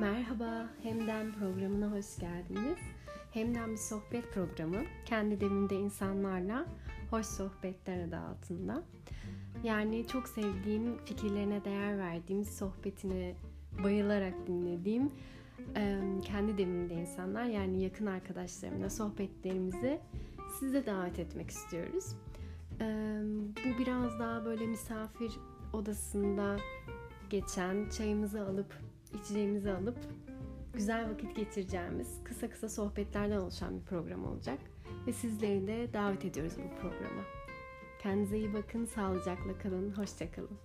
Merhaba, Hemden programına hoş geldiniz. Hemden bir sohbet programı. Kendi demimde insanlarla hoş sohbetler adı altında. Yani çok sevdiğim, fikirlerine değer verdiğim, sohbetine bayılarak dinlediğim kendi demimde insanlar yani yakın arkadaşlarımla sohbetlerimizi size davet etmek istiyoruz. Bu biraz daha böyle misafir odasında geçen çayımızı alıp içeceğimizi alıp güzel vakit geçireceğimiz kısa kısa sohbetlerden oluşan bir program olacak ve sizleri de davet ediyoruz bu programa. Kendinize iyi bakın, sağlıcakla kalın, hoşçakalın.